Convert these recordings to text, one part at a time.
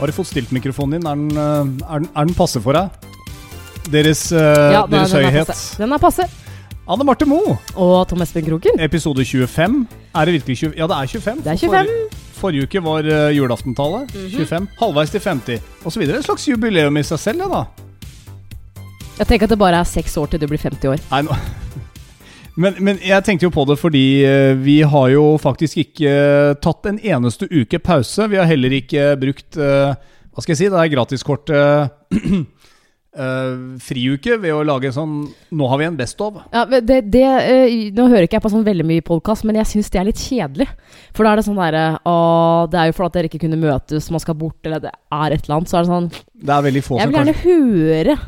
Har du fått stilt mikrofonen din? Er den, eh, er den, er den passe for deg? Deres, eh, Ja, den er- deres den er høyhet. passe. Den er passe. Anne Marte Moe, Og Tom Espen Kroken. episode 25. Er det virkelig 20? Ja, det er 25. Det er 25. Forrige, forrige uke var uh, julaftentallet. 25. Halvveis til 50 osv. Et slags jubileum i seg selv, ja da. Jeg tenker at det bare er seks år til du blir 50 år. Nei, nå men, men jeg tenkte jo på det fordi eh, vi har jo faktisk ikke eh, tatt en eneste uke pause. Vi har heller ikke brukt eh, Hva skal jeg si? Det er gratiskortet Uh, friuke ved å lage en sånn Nå har vi en Best of. Ja, det, det, uh, nå hører ikke jeg på sånn veldig mye podkast, men jeg syns det er litt kjedelig. For da er det sånn derre uh, det er jo for at dere ikke kunne møtes, man skal bort, eller det er et eller annet. Så er det sånn Det er veldig få Jeg som vil gjerne kanskje høre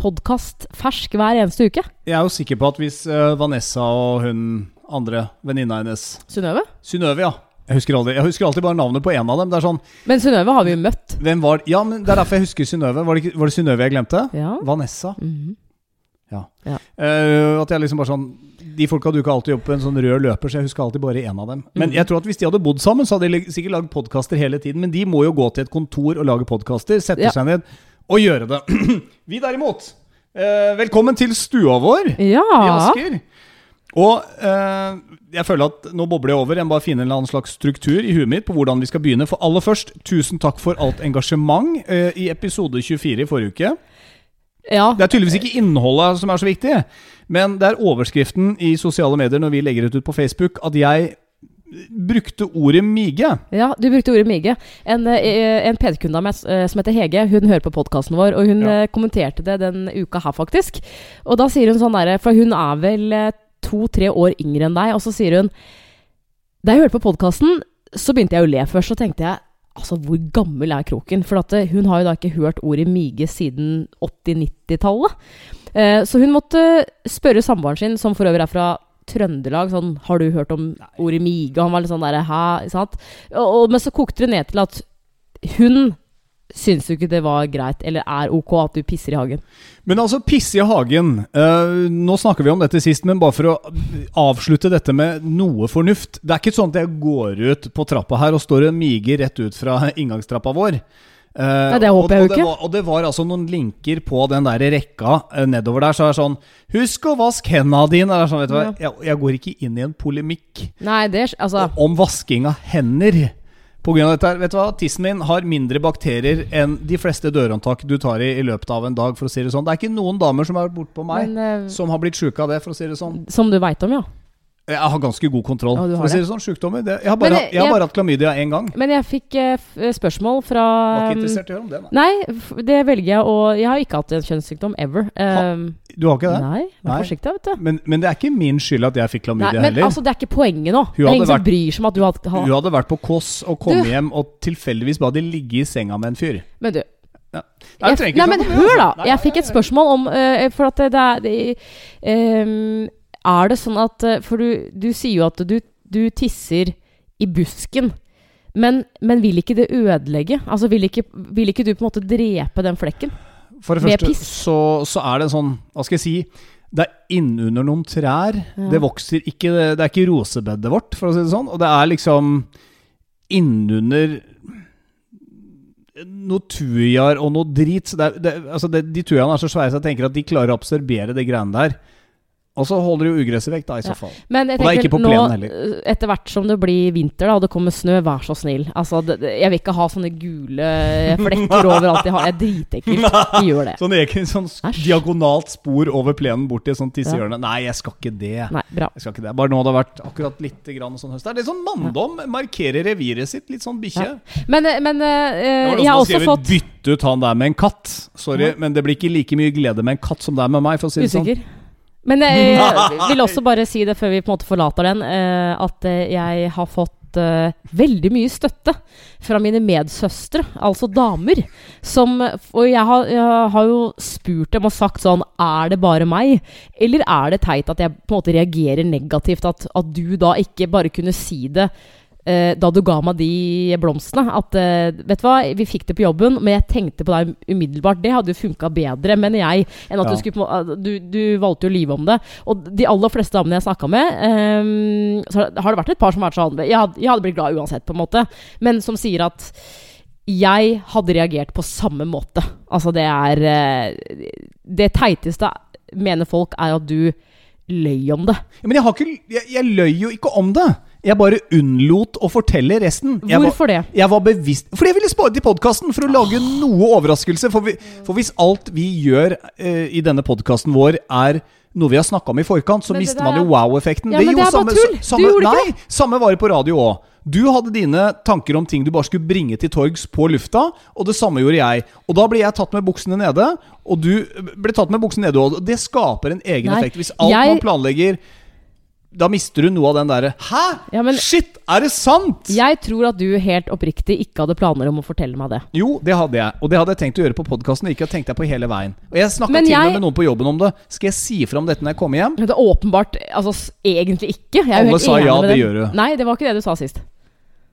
podkast fersk hver eneste uke. Jeg er jo sikker på at hvis eh, Vanessa og hun andre venninna hennes Synnøve? Synnøve, ja. Jeg husker, aldri, jeg husker alltid bare navnet på en av dem. Det er sånn Men Synnøve har vi jo møtt. Hvem var Ja, men det er derfor jeg husker Synnøve. Var, det var det Synnøve jeg glemte? Ja. Vanessa. Ja. De at jeg liksom bare sånn De folka duka alltid opp på en sånn rød løper, så jeg husker alltid bare én av dem. Men Mhm. jeg tror at hvis de hadde bodd sammen, så hadde de sikkert lagd podkaster hele tiden. Men de må jo gå til et kontor og lage podkaster, sette Ja. seg ned og gjøre det. Vi derimot, eh, velkommen til stua vår i Asker. Og eh, jeg føler at nå bobler jeg over. Jeg må bare finne en eller annen slags struktur i huet mitt på hvordan vi skal begynne. For aller først, tusen takk for alt engasjement eh, i episode 24 i forrige uke. ja. Det er tydeligvis ikke innholdet som er så viktig, men det er overskriften i sosiale medier når vi legger det ut på Facebook, at jeg brukte ordet mige. Ja, du brukte ordet mige. En, eh, en PD-kunde av meg eh, som heter Hege, hun hører på podkasten vår, og hun Ja. eh, kommenterte det den uka her, faktisk. Og da sier hun sånn derre For hun er vel eh, to-tre år yngre enn deg, og så sier hun Da jeg hørte på podkasten, så begynte jeg å le først, så tenkte jeg Altså, hvor gammel er Kroken? For at, eh, hun har jo da ikke hørt ordet mige siden 80-90-tallet. Eh, så hun måtte spørre samboeren sin, som for øvrig er fra Trøndelag, sånn Har du hørt om ordet mige? Han var litt sånn derre Hæ? Sant? Og, og, men så kokte det ned til at hun syns jo ikke det var greit, eller er ok at du pisser i hagen. Men altså, pisse i hagen. uh, nå snakker vi om dette sist, men bare for å avslutte dette med noe fornuft. Det er ikke sånn at jeg går ut på trappa her og står og miger rett ut fra inngangstrappa vår. Eh, Nei, det håper jeg jo ikke. var, og det var altså noen linker på den der rekka uh, nedover der, så er det sånn Husk å vaske hendene dine! Sånn, vet du hva, jeg, jeg går ikke inn i en polemikk Nei, det Altså om vasking av hender. På grunn av dette, her, vet du hva? Tissen min har mindre bakterier enn de fleste dørhåndtak du tar i i løpet av en dag. for å si Det sånn Det er ikke noen damer som har vært bortpå meg, men, uh, som har blitt sjuke av det. for å si det sånn Som du veit om, ja. Jeg har ganske god kontroll. Ja, for å si det. sånn, Sjukdommer det, jeg, har bare, Men jeg- jeg har bare hatt klamydia én gang. Men jeg fikk eh, spørsmål fra Var ikke um, interessert i å høre om det. Nei. Nei, det velger jeg å Jeg har ikke hatt en kjønnssykdom ever. Um, Du har ikke det? nei, vær Nei. forsiktig, vet du. Men, men det er ikke min skyld at jeg fikk Nei, klamydia men heller. altså, det er ikke poenget nå. Hadde er ingen vært- som bryr seg om at du hadde, har Hun hadde vært på Kåss og kommet Du- hjem og tilfeldigvis bare de ligge i senga med en fyr. Men du Ja. Nei, jeg, nei, men det, hør, altså. da! Nei, Jeg fikk et spørsmål om uh, For at det, det er Er det sånn at eh, For du, du sier jo at du, du tisser i busken. Men, men vil ikke det ødelegge? Altså vil ikke, vil ikke du på en måte drepe den flekken? For det første så, så er det en sånn Hva skal jeg si Det er innunder noen trær. Ja. Det vokser ikke Det er ikke rosebedet vårt, for å si det sånn. Og det er liksom innunder noe tujaer og noe drit. Så det er, det, altså det, de tujaene er så svære så jeg tenker at de klarer å absorbere det greiene der. Og så holder jo ugresset vekk, da, i så Ja. fall. Men jeg er tenker nå, heller. eh, etter hvert som det blir vinter da, og det kommer snø, vær så snill. Altså, det, jeg vil ikke ha sånne gule flekker overalt. Jeg har, jeg er dritekkelt. De gjør det. Sånn egen sånn diagonalt spor over plenen bort til et sånt tissehjørne. Nei, jeg skal ikke det. Nei, bra. Jeg skal ikke det. Bare nå det har vært akkurat litt grann sånn høst. Det er litt sånn manndom. Markerer reviret sitt. Litt sånn bikkje. Ja. Men, eh, men noen jeg har også fått 'bytte ut han der med en katt'. Sorry, Ja. men det blir ikke like mye glede med en katt som det er med meg. For å si det sånn. Men jeg vil også bare si det før vi på en måte forlater den, eh, at eh, jeg har fått eh, veldig mye støtte fra mine medsøstre, altså damer. Som Og jeg har, jeg har jo spurt dem og sagt sånn Er det bare meg? Eller er det teit at jeg på en måte reagerer negativt? At, at du da ikke bare kunne si det da du ga meg de blomstene. At eh, vet du hva, vi fikk det på jobben, men jeg tenkte på deg umiddelbart. Det hadde jo funka bedre, mener jeg, enn at Ja. du skulle måte- du, du valgte jo å lyve om det. Og de aller fleste damene jeg snakka med, um, så har det vært et par som har vært sånn Jeg hadde, jeg hadde blitt glad uansett, på en måte, men som sier at Jeg hadde reagert på samme måte. Altså, det er eh, Det teiteste mener folk er at du løy om det. Ja, men jeg, har ikke, jeg, jeg løy jo ikke om det. Jeg bare unnlot å fortelle resten. Jeg var, Hvorfor det? jeg var bevisst Fordi jeg ville spare til podkasten for å lage noe overraskelse. For, vi, for hvis alt vi gjør eh, i denne podkasten vår, er noe vi har snakka om i forkant, så Men mister man jo wow-effekten. Ja, men det er bare samme, tull. Du nei, gjorde det samme var det på radio òg. Du hadde dine tanker om ting du bare skulle bringe til torgs på lufta, og det samme gjorde jeg. Og da ble jeg tatt med buksene nede, og du ble tatt med buksene nede. Og det skaper en egen Nei, effekt. Hvis alt jeg- man planlegger da mister du noe av den derre Hæ?! Ja, men- Shit! Er det sant?! Jeg tror at du helt oppriktig ikke hadde planer om å fortelle meg det. Jo, det hadde jeg. Og det hadde jeg tenkt å gjøre på podkasten. Ikke tenkt jeg på hele veien. Og jeg snakka til og jeg- med noen på jobben om det. Skal jeg si fra om dette når jeg kommer hjem? Det er åpenbart altså, egentlig ikke. Jeg er jo Alle helt sa enig ja, med det gjør du. Nei, det var ikke det du sa sist.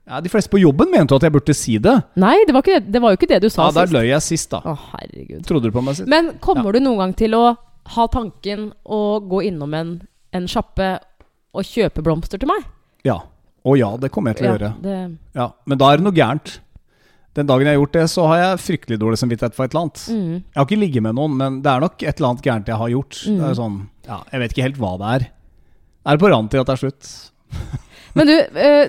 Ja, De fleste på jobben mente jo at jeg burde si det. Nei, det var, det, det var jo ikke det du sa sist. Ja, Der løy jeg sist, da. Å, herregud. Trodde du på meg sist? Men kommer du noen gang til å ha tanken å gå innom en, en sjappe og kjøpe blomster til meg? Ja. Å ja, det kommer jeg til å gjøre. det, Ja, Men da er det noe gærent. Den dagen jeg har gjort det, så har jeg fryktelig dårlig samvittighet for et eller annet. mm. Jeg har ikke ligget med noen, men det er nok et eller annet gærent jeg har gjort. Det Mm. er sånn, ja, Jeg vet ikke helt hva det er. Er det på rand til at det er slutt? Men du,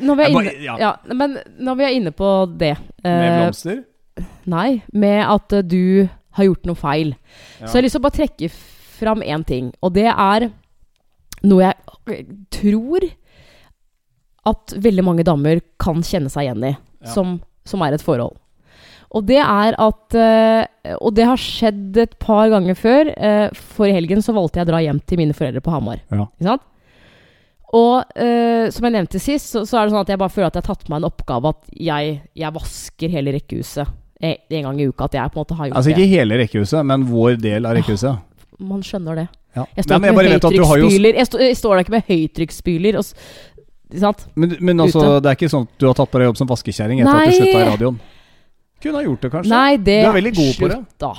når vi er inne, ja. ja, men når vi er inne på det Med eh, blomster? Nei, med at du har gjort noe feil. Ja. Så jeg har lyst til å bare trekke fram én ting, og det er noe jeg eh, tror at veldig mange damer kan kjenne seg igjen i, Ja. som, som er et forhold. Og det er at eh, Og det har skjedd et par ganger før. Uh, i helgen så valgte jeg å dra hjem til mine foreldre på Hamar. Ja. Ikke sant? Og eh, som jeg nevnte sist, så, så er det sånn at jeg bare føler at jeg har tatt på meg en oppgave at jeg, jeg vasker hele rekkehuset en, en gang i uka. At jeg på en måte har gjort Altså ikke hele rekkehuset, men vår del av rekkehuset. det. Man skjønner det. Ja. Jeg står Nei, ikke med har jo Jeg, stå, jeg står der ikke med høytrykksspyler. og sant? Men, men altså, Ute. det er ikke sånn at du har tatt på deg jobb som vaskekjerring etter at du Nei. slutta i radioen? Kunne ha gjort det, kanskje. Nei, det Du er veldig god på det. Da.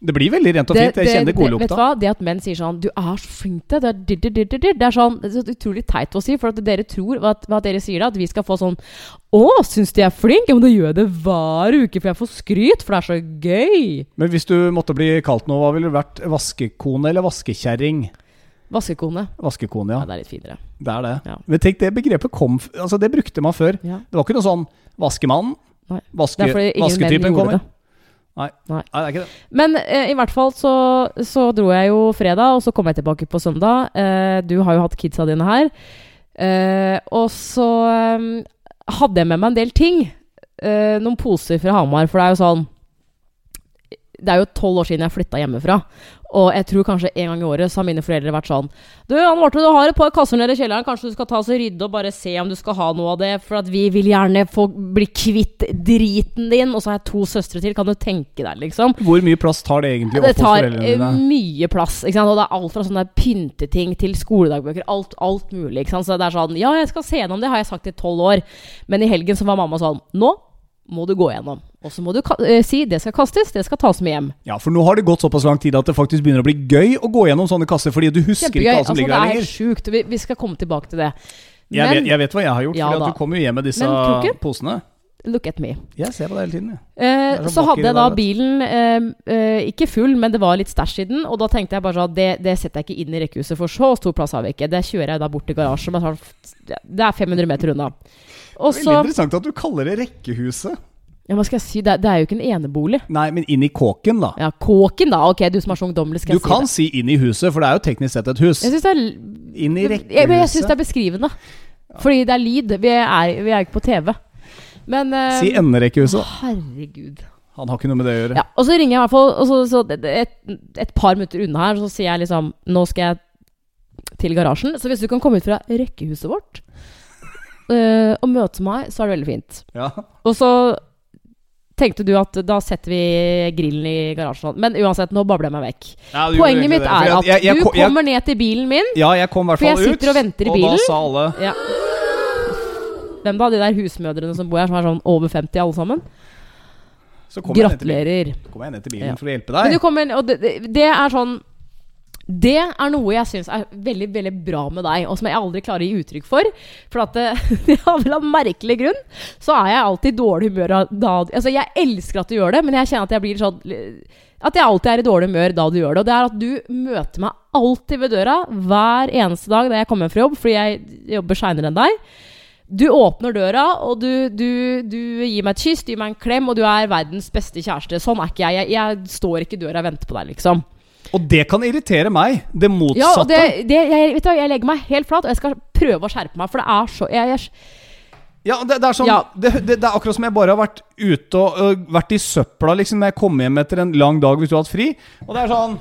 Det blir veldig rent og fint. Jeg kjenner det, vet du hva? Det at menn sier sånn 'Du er så flink til det', det er, dir, dir, dir, det er sånn Det er så utrolig teit å si. For at dere tror at, at dere sier det, at vi skal få sånn 'Å, syns du jeg er flink?' Ja, men da gjør jeg det hver uke, for jeg får skryt, for det er så gøy. Men hvis du måtte bli kalt noe, hva ville du vært? Vaskekone eller vaskekjerring? Vaskekone. Vaskekone, Ja, ja. det er litt finere. Det er det. Ja. Men tenk, det begrepet kom Altså, det brukte man før. Ja. Det var ikke noe sånn vaskemann. Vaske, vasketypen kommer. det. Nei. Nei. Nei, det er ikke det. Men eh, i hvert fall så, så dro jeg jo fredag, og så kom jeg tilbake på søndag. Eh, du har jo hatt kidsa dine her. Eh, og så eh, hadde jeg med meg en del ting. Eh, noen poser fra Hamar, for det er jo sånn Det er jo tolv år siden jeg flytta hjemmefra. Og jeg tror kanskje en gang i året så har mine foreldre vært sånn Du, Anne Marte, du har et par kasser nede i kjelleren. Kanskje du skal ta oss og rydde og bare se om du skal ha noe av det? For at vi vil gjerne få bli kvitt driten din. Og så har jeg to søstre til. Kan du tenke deg, liksom? Hvor mye plass tar det egentlig opp hos tar dine? Det tar mye plass. Ikke sant? Og det er alt fra sånne pynteting til skoledagbøker. Alt, alt mulig. Ikke sant? Så det er sånn Ja, jeg skal se gjennom det, har jeg sagt i tolv år. Men i helgen så var mamma sånn Nå må du gå gjennom. Og så må du eh, si det skal kastes, det skal tas med hjem. Ja, for nå har det gått såpass lang tid at det faktisk begynner å bli gøy å gå gjennom sånne kasser, fordi du husker Kjempegøy. ikke alt som Altså, ligger der lenger. Det er sjukt. Vi, vi skal komme tilbake til det. Jeg, vet, jeg vet hva jeg har gjort, Ja fordi at du kommer jo hjem med disse Men posene. look at me. Jeg ser på deg hele tiden, jeg. Eh, er så så hadde jeg da bilen eh, eh, ikke full, men det var litt stæsj i den. Og da tenkte jeg bare sånn det, det setter jeg ikke inn i rekkehuset, for så stor plass har vi ikke. Det kjører jeg da bort til garasjen. men sånn- Det er 500 meter unna. Og Veldig så interessant at du kaller det rekkehuset. Ja, Hva skal jeg si? Det, er- det er jo ikke en enebolig. Nei, men inn i kåken, da. Ja, Kåken, da. Ok, du som er så ungdommelig, skal Du jeg si kan si inn i huset, for det er jo teknisk sett et hus. Jeg synes det er Inn i jeg, men jeg synes det er beskrivende. Fordi det er lyd. Vi er, vi er ikke på TV. Men uh, Si enderekkehuset. Herregud. Han har ikke noe med det å gjøre. Ja, og så ringer jeg i hvert fall og så, så det- det- et, et par minutter unna her, så sier jeg liksom Nå skal jeg til garasjen. Så hvis du kan komme ut fra rekkehuset vårt uh, og møte meg, så er det veldig fint. Ja. Og så tenkte du at da setter vi grillen i garasjen. Men uansett, nå babler jeg meg vekk. Ja, Poenget mitt det, er at jeg- jeg du kommer ned til bilen min. Ja, jeg kom i hvert For jeg sitter ut, og venter i bilen. og da sa alle Ja. Hvem da? De der husmødrene som bor her, som er sånn over 50 alle sammen? Så kom jeg ned til bilen, for å hjelpe Men du deg. kommer, det, det, det er sånn Det er noe jeg syns er veldig veldig bra med deg, og som jeg aldri klarer å gi uttrykk for. For at eh, av en merkelig grunn så er jeg alltid i dårlig humør da Altså, jeg elsker at du gjør det, men jeg kjenner at jeg blir sånn At jeg alltid er i dårlig humør da du gjør det. Og det er at du møter meg alltid ved døra hver eneste dag da jeg kommer fra jobb, fordi jeg jobber seinere enn deg. Du åpner døra, og du, du, du gir meg et kyss, du gir meg en klem, og du er verdens beste kjæreste. Sånn er ikke jeg. Jeg, jeg står ikke i døra og venter på deg, liksom. Og det kan irritere meg. Det Ja, motsatte. og det, det, jeg, vet du, jeg legger meg helt flat, og jeg skal prøve å skjerpe meg, for det er så jeg, jeg, Ja, det, det er sånn Ja. det, det, det er akkurat som jeg bare har vært ute og øh, vært i søpla liksom når jeg kommer hjem etter en lang dag hvis du har hatt fri. Og det er sånn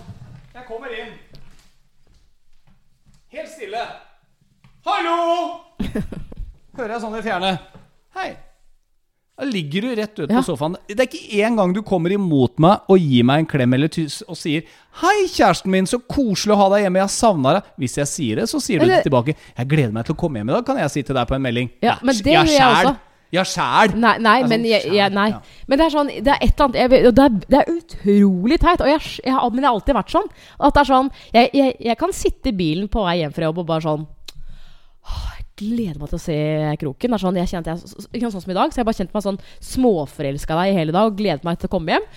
Jeg kommer inn. Helt stille. Hallo! Hører jeg sånn i fjerne. Hei. Da ligger du rett ut Ja. på sofaen. Det er ikke en gang du kommer imot meg og gir meg en klem eller tyss og sier 'Hei, kjæresten min, så koselig å ha deg hjemme. Jeg savna deg.' Hvis jeg sier det, så sier du Eller- det tilbake. 'Jeg gleder meg til å komme hjem i dag', kan jeg si til deg på en melding. Ja, men det gjør jeg også. Ja, sjæl. Nei, nei, er men, sånn jeg, jeg, nei. ja. men det er sånn Det er et eller annet jeg, det, er, det er utrolig teit. Og jeg, men det har alltid vært sånn. At det er sånn jeg, kan sitte i bilen på vei hjem fra jobb og bare sånn «Åh, Jeg gleder meg til å se kroken. Sånn, jeg jeg, sånn, sånn som i dag, så jeg bare kjente meg sånn småforelska deg i hele dag og gledet meg til å komme hjem.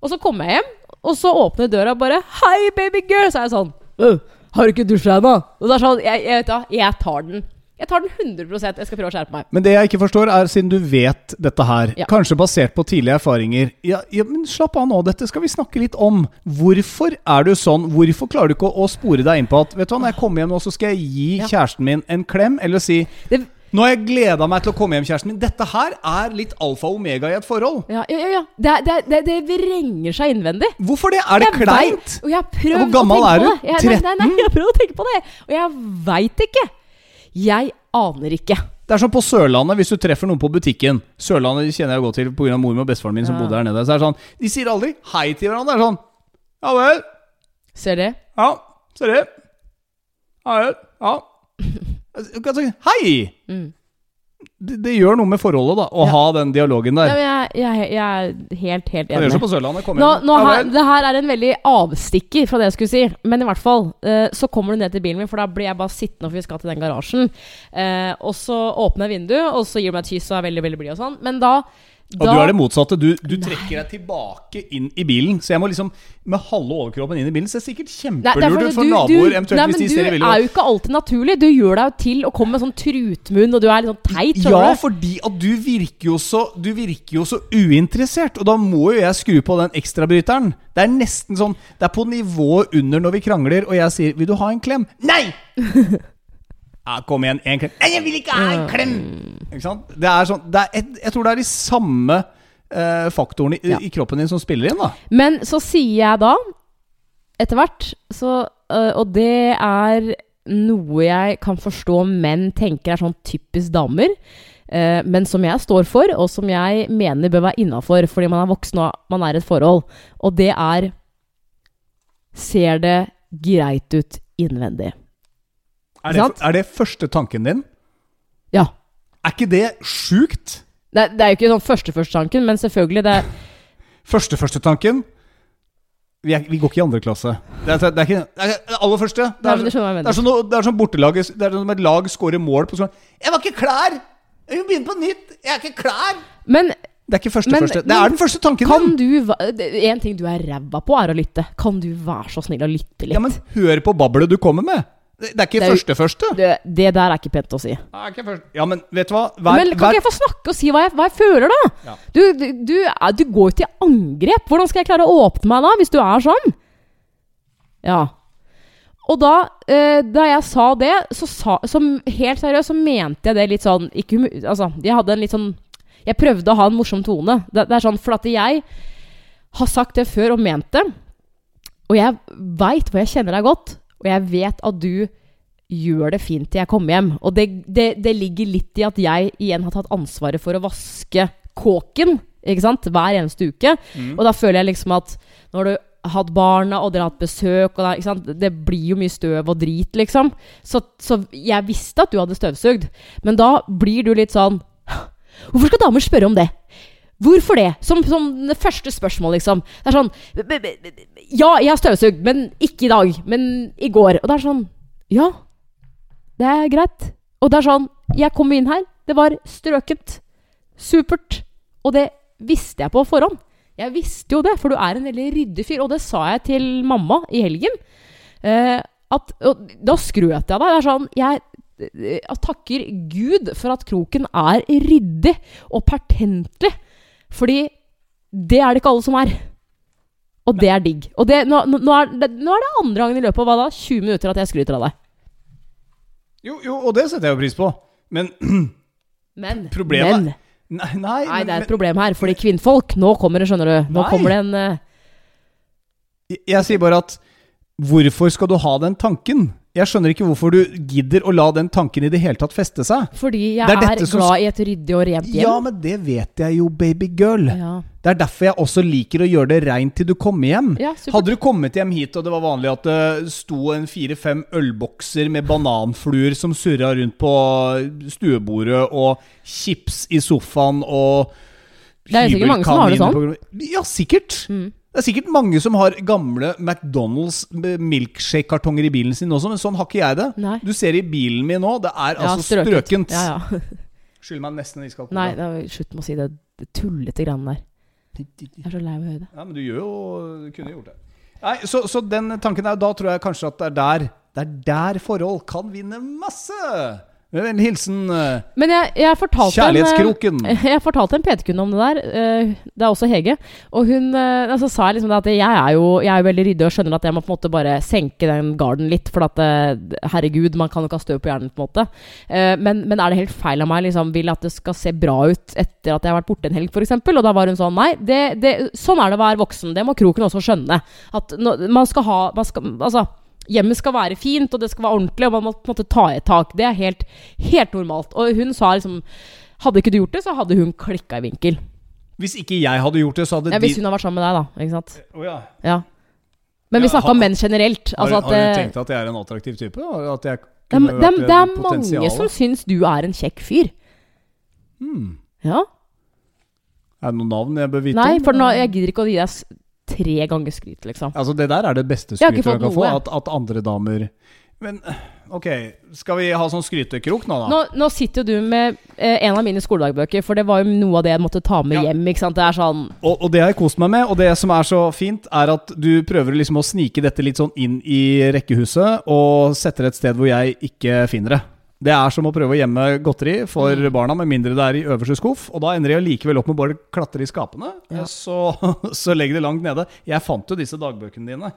Og så kommer jeg hjem, og så åpner døra og bare 'Hei, baby girl!' Så er jeg sånn «Øh, 'Har du ikke dusja ennå?' Og det er sånn jeg, jeg, vet da, jeg tar den. Jeg tar den 100 Jeg skal prøve å skjerpe meg. Men det jeg ikke forstår, er siden du vet dette her, Ja. kanskje basert på tidlige erfaringer ja, ja, men Slapp av nå, dette skal vi snakke litt om. Hvorfor er du sånn? Hvorfor klarer du ikke å, å spore deg inn på at Vet du hva, når jeg kommer hjem nå, så skal jeg gi Ja. kjæresten min en klem, eller si Det, Nå har jeg gleda meg til å komme hjem, kjæresten min. Dette her er litt alfa og omega i et forhold. Ja, ja, ja. Det, det, det, det vrenger seg innvendig. Hvorfor det? Er det Jeg kleint? vet, og jeg har Hvor gammel er du? det. Jeg, nei, nei, nei, jeg har prøvd å tenke på det. Og jeg veit ikke. Jeg aner ikke. Det er sånn på Sørlandet, hvis du treffer noen på butikken Sørlandet kjenner jeg godt til pga. mor og bestefaren min som Ja. bodde her nede. Så er det sånn, De sier aldri hei til hverandre. Det er sånn Ja vel. Ser det? Ja, ser det. Ja vel. Ja. Hei! Mm. Det, det gjør noe med forholdet, da, å Ja. ha den dialogen der. men jeg, jeg, jeg er helt, helt Det gjør enig. på Sørlandet. Kom Nå, igjen. nå Ja her, det her er en veldig avstikker fra det jeg skulle si. Men i hvert fall, Uh, så kommer du ned til bilen min, for da blir jeg bare sittende, for vi skal til den garasjen. Uh, og så åpner jeg vinduet, og så gir du meg et kyss og er veldig veldig blid og sånn. Men da, Og da du er det motsatte. Du, du trekker deg tilbake inn i bilen. Så jeg må liksom med halve overkroppen inn i bilen. Så sikkert det er kjempelurt ut for du- naboer, eventuelt nei, hvis de ser Du er jo ikke alltid naturlig. Du gjør deg jo til å komme med sånn trutmunn, og du er litt sånn teit. Ja, du? fordi at du virker jo så Du virker jo så uinteressert, og da må jo jeg skru på den ekstrabryteren. Det er nesten sånn Det er på nivået under når vi krangler, og jeg sier 'Vil du ha en klem?' Nei! Ja, kom igjen, én klem. Nei, jeg vil ikke ha en klem! Ikke sant? Det er sånn det er et, Jeg tror det er de samme eh, faktorene i, Ja. i kroppen din som spiller inn, da. Men så sier jeg da, etter hvert, så øh, Og det er noe jeg kan forstå menn tenker er sånn typisk damer. eh, men som jeg står for, og som jeg mener bør være innafor fordi man er voksen og man er i et forhold. Og det er Ser det greit ut innvendig? Er det, er det første tanken din? Ja. Er ikke det sjukt? Det, det er jo ikke sånn første-første-tanken, men selvfølgelig det Første første tanken vi, er, vi går ikke i andre klasse. Det er, det er ikke det er aller første. Det er, Nei, jeg det er sånn det er sånn bortelaget Det er som et lag scorer mål på sånn 'Jeg var ikke klar! Jeg vil begynne på nytt! Jeg er ikke klar!' Men Det er ikke første Men- første. Det er den første tanken kan din. du En ting du er ræva på, er å lytte. Kan du være så snill å lytte litt? Ja, men hør på babbelet du kommer med. Det, det er ikke Det er første første. det, det der er ikke pent å si. Er ikke. Ja, men vet du hva? Hver, Men kan hver, ikke jeg få snakke og si hva jeg, hva jeg føler, da? Ja. Du, du, du, du går jo til angrep. Hvordan skal jeg klare å åpne meg da, hvis du er sånn? Ja. Og da, eh, da jeg sa det, så, sa, som helt seriøst så mente jeg det litt sånn ikke, Altså, jeg hadde en litt sånn Jeg prøvde å ha en morsom tone. Det, det er sånn, For at jeg har sagt det før og ment det. Og jeg veit hvor jeg kjenner deg godt, og jeg vet at du gjør det fint til jeg kommer hjem. Og det, det, det ligger litt i at jeg igjen har tatt ansvaret for å vaske kåken ikke sant? hver eneste uke. Og da føler jeg liksom at når du har hatt barna, og dere har hatt besøk og da? Det blir jo mye støv og drit, liksom. Så, så jeg visste at du hadde støvsugd. Men da blir du litt sånn Hvorfor skal damer spørre om det? Hvorfor det? Som, som det første spørsmål, liksom. Det er sånn "B- b- b- Ja, jeg har støvsugd, men ikke i dag. Men i går. Og det er sånn Ja, det er greit. Og det er sånn Jeg kom inn her, det var strøkent. Supert. Og det visste jeg på forhånd. Jeg visste jo det, for du er en veldig ryddig fyr. Og det sa jeg til mamma i helgen. Eh, at, og da skrøt jeg av deg. Sånn Jeg jeg takker Gud for at kroken er ryddig og pertentlig. Fordi det er det ikke alle som er. Og det er digg. Og det, nå, nå, er det, nå er det andre gangen i løpet av hva da? 20 minutter at jeg skryter av deg. Jo, jo, og det setter jeg jo pris på. Men Men, Problemet- men Nei, nei, Nei, men, det er et problem her. Fordi kvinnfolk Nå kommer det, skjønner du. Nå Nei. kommer det en uh... jeg, jeg sier bare at Hvorfor skal du ha den tanken? Jeg skjønner ikke hvorfor du gidder å la den tanken i det hele tatt feste seg. Fordi jeg Det er er, som glad i et ryddig og rent hjem. Ja, men det vet jeg jo, babygirl. Ja. Det er derfor jeg også liker å gjøre det reint til du kommer hjem. Ja. Hadde du kommet hjem hit og det var vanlig at det sto en fire-fem ølbokser med bananfluer som surra rundt på stuebordet, og chips i sofaen og Det er sikkert mange som har det sånn. Ja, sikkert. Mm. Det er sikkert mange som har gamle McDonald's milkshake-kartonger i bilen sin også, men sånn har ikke jeg det. Nei. Du ser i bilen min nå, det er Ja, altså strøkent. Ja, ja. Skyld meg nesten en iskald Nei, da, slutt med å si det, det tullete greiene der. Jeg er så lei av å høre det. Ja, men du gjør jo Du kunne gjort det. Nei, så, så den tanken der, da tror jeg kanskje at det er der Det er der forhold kan vinne masse! Vennlig hilsen eh, Men jeg, jeg fortalte en, Kjærlighetskroken. eh, Jeg fortalte en PT-kunde om det der. eh, Det er også Hege. Og hun eh, altså, sa liksom at jeg er, jo, jeg er jo veldig ryddig og skjønner at jeg må på en måte bare senke den garden litt. For at eh, herregud, man kan jo ikke ha støv på hjernen, på en måte. Eh, Men, men er det helt feil av meg liksom, vil at det skal se bra ut etter at jeg har vært borte en helg, f.eks.? Og da var hun sånn Nei, det, det, sånn er det å være voksen. Det må kroken også skjønne. At man skal ha man skal, Altså Hjemmet skal være fint, og det skal være ordentlig, og man må på en måte ta i et tak. Det er helt, helt normalt. Og hun sa liksom Hadde ikke du gjort det, så hadde hun klikka i vinkel. Hvis ikke jeg hadde gjort det, så hadde Ja, Hvis hun har vært sammen med deg, da. Ikke sant? Oh, ja. Ja. Men vi snakka om menn generelt. Har, Altså har du eh, tenkt at jeg er en attraktiv type? At jeg det, kunne det, vært det er mange som syns du er en kjekk fyr. hmm. Ja. Er det noen navn jeg bør vite Nei, om? for nå, jeg gidder ikke å gi deg tre ganger skryt, liksom. Altså, det der er det beste skrytet du kan få. noe. At, at andre damer Men ok, skal vi ha sånn skrytekrok nå, da? Nå, nå sitter jo du med eh, en av mine skoledagbøker, for det var jo noe av det jeg måtte ta med Ja. hjem. ikke sant? Det er sånn Og, og det har jeg kost meg med, og det som er så fint, er at du prøver liksom å snike dette litt sånn inn i rekkehuset, og setter et sted hvor jeg ikke finner det. Det er som å prøve å gjemme godteri for Mm. barna, med mindre det er i øverste skuff. Og da ender jeg likevel opp med bare å klatre i skapene. Ja. Så, så legg det langt nede. Jeg fant jo disse dagbøkene dine.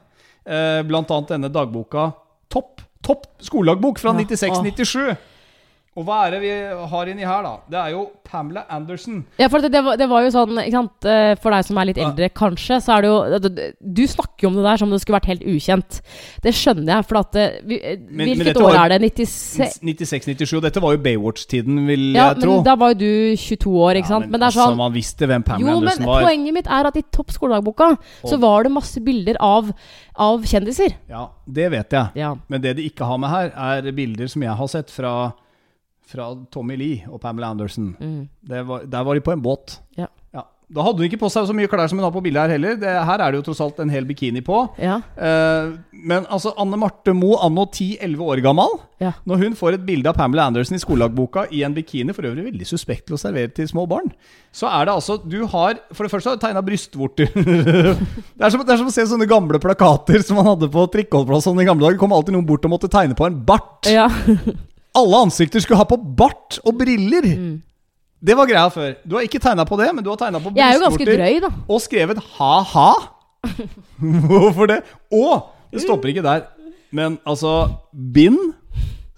Eh, blant annet denne dagboka Topp. Topp skoledagbok fra Ja. 96-97. Og hva er det vi har inni her, da? Det er jo Pamela Anderson. Ja, for det, det, var, det var jo sånn, ikke sant eh, For deg som er litt eldre, kanskje, så er det jo du- Du snakker jo om det der som om det skulle vært helt ukjent. Det skjønner jeg, for at eh, vi, eh, Men- men Hvilket men år var- er det? 96? 96-97, og dette var jo Baywatch-tiden, vil Ja, jeg tro. Ja, men da var jo du 22 år, ikke sant? Ja, men, det er altså, sånn Man visste hvem Pamela Jo, men Anderson var. poenget mitt er at i Topp skoledagboka så var det masse bilder av, av kjendiser. Ja, Det vet jeg. Ja. Men det de ikke har med her, er bilder som jeg har sett fra, fra Tommy Lee og Pamela Anderson. Mm. Det var, der var de på en båt. Ja. Da hadde hun ikke på seg så mye klær som hun har på bildet her heller. Det, her er det jo tross alt en hel bikini på. ja. Eh, men altså, Anne Marte Moe, anno 10-11 år gammel, Ja. når hun får et bilde av Pamela Anderson i skolelagboka i en bikini, for øvrig veldig suspekt til å servere til små barn, så er det altså Du har For det første har du tegna brystvorter. det, er som, det er som å se sånne gamle plakater som man hadde på trikkeholdeplass sånn i gamle dager. Det kom alltid noen bort og måtte tegne på en bart. ja. Alle ansikter skulle ha på bart og briller! Mm. Det var greia før. Du har ikke tegna på det, men du har tegna på er brystvorter og skrevet ha-ha. Hvorfor det? Og det stopper ikke der. Men altså Bind?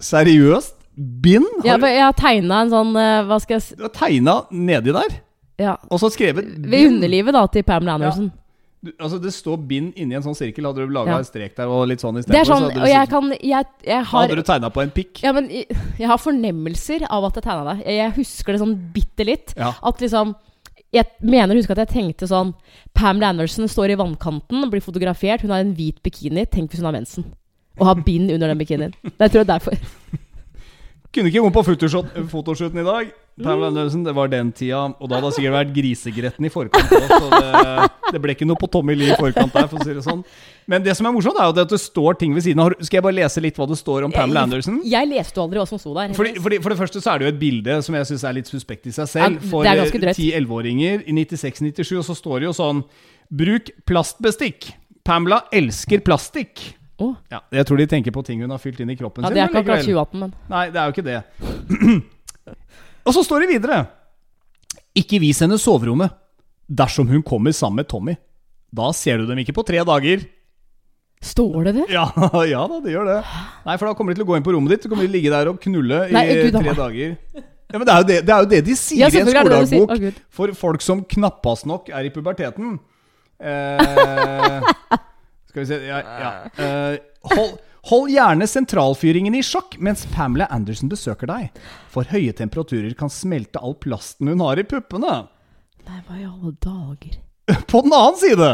Seriøst? Bind? Ja, Har jeg har tegna en sånn eh, Hva skal jeg si du har tegna nedi der, ja. og så skrevet Ved underlivet da til Pamela Anderson. Du, altså Det står bind inni en sånn sirkel. Hadde du laga Ja. en strek der og litt sånn er istedenfor, sånn, så hadde og jeg kan Jeg, jeg har hadde du tegna på en pikk. Ja, men jeg, jeg har fornemmelser av at jeg tegna det. Jeg husker det sånn bitte litt. Ja. At liksom Jeg mener å huske at jeg tenkte sånn Pamela Anderson står i vannkanten, blir fotografert, hun har en hvit bikini. Tenk hvis hun har mensen. Og har bind under den bikinien. Det tror jeg derfor. Kunne ikke komme på fotoshooten i dag. Pamela Anderson, det var den tida. Og da hadde det sikkert vært grisegretten i forkant. også, Så det, det ble ikke noe på Tommy Lee i forkant der, for å si det sånn. Men det som er morsomt, er jo at det står ting ved siden av. Skal jeg bare lese litt hva det står om Pamela Anderson? Jeg leste jo aldri hva som sto der. Fordi, fordi, for det første så er det jo et bilde som jeg syns er litt suspekt i seg selv. For det er 10-11-åringer i 96-97, og så står det jo sånn Bruk plastbestikk. Pamela elsker plastikk. Å, Ja, jeg tror de tenker på ting hun har fylt inn i kroppen ja, sin. det er ikke akkurat 2018, men Nei, det er jo ikke det. og så står det videre Ikke vis henne soverommet dersom hun kommer sammen med Tommy. Da ser du dem ikke på tre dager. Står det det? Ja, ja da, det gjør det. Nei, for da kommer de til å gå inn på rommet ditt, så kommer de ligge der og knulle i Nei, Gud, tre da. dager. Ja, men det er, jo det, det er jo det de sier Ja, i en skoledagbok Å, for folk som knappast nok er i puberteten. Eh, skal vi se ja, ja. Uh, hold, hold gjerne sentralfyringen i sjakk mens Pamela Anderson besøker deg. For høye temperaturer kan smelte all plasten hun har i puppene. Nei, hva i alle dager? På den annen side,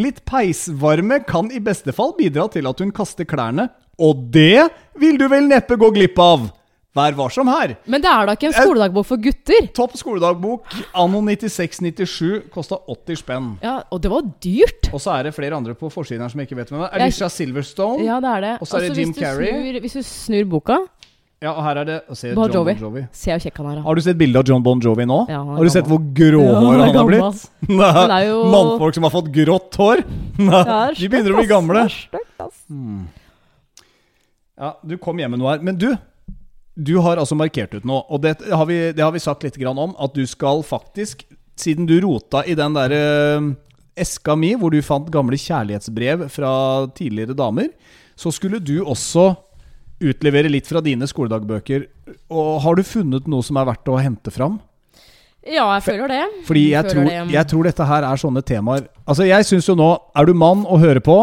litt peisvarme kan i beste fall bidra til at hun kaster klærne, og det vil du vel neppe gå glipp av. Vær varsom her. Men det er da ikke en skoledagbok for gutter? Topp skoledagbok anno 96-97 kosta 80 spenn. Ja, Og det var dyrt! Og så er det flere andre på forsiden her som jeg ikke vet hvem er. Alicia Silverstone. Ja, det er det. Og så er det Altså, Jim Carrey. Snur, hvis du snur boka Ja, og her er det Se Bon John Jovi. Bon Jovi. Se hvor kjekk han er. Har du sett bilde av John Bon Jovi nå? Ja, han er har du sett hvor gråhåra Ja, han er har blitt? Er jo- Mannfolk som har fått grått hår. Nei, De begynner å bli gamle. Ja, Du kom hjem med noe her. Men du, du har altså markert ut noe. Og det har vi, det har vi sagt litt grann om. At du skal faktisk, siden du rota i den derre eska mi hvor du fant gamle kjærlighetsbrev fra tidligere damer, så skulle du også utlevere litt fra dine skoledagbøker. Og har du funnet noe som er verdt å hente fram? Ja, jeg føler det. Fordi jeg jeg, tror, det. jeg tror dette her er sånne temaer Altså jeg synes jo nå Er du mann og hører på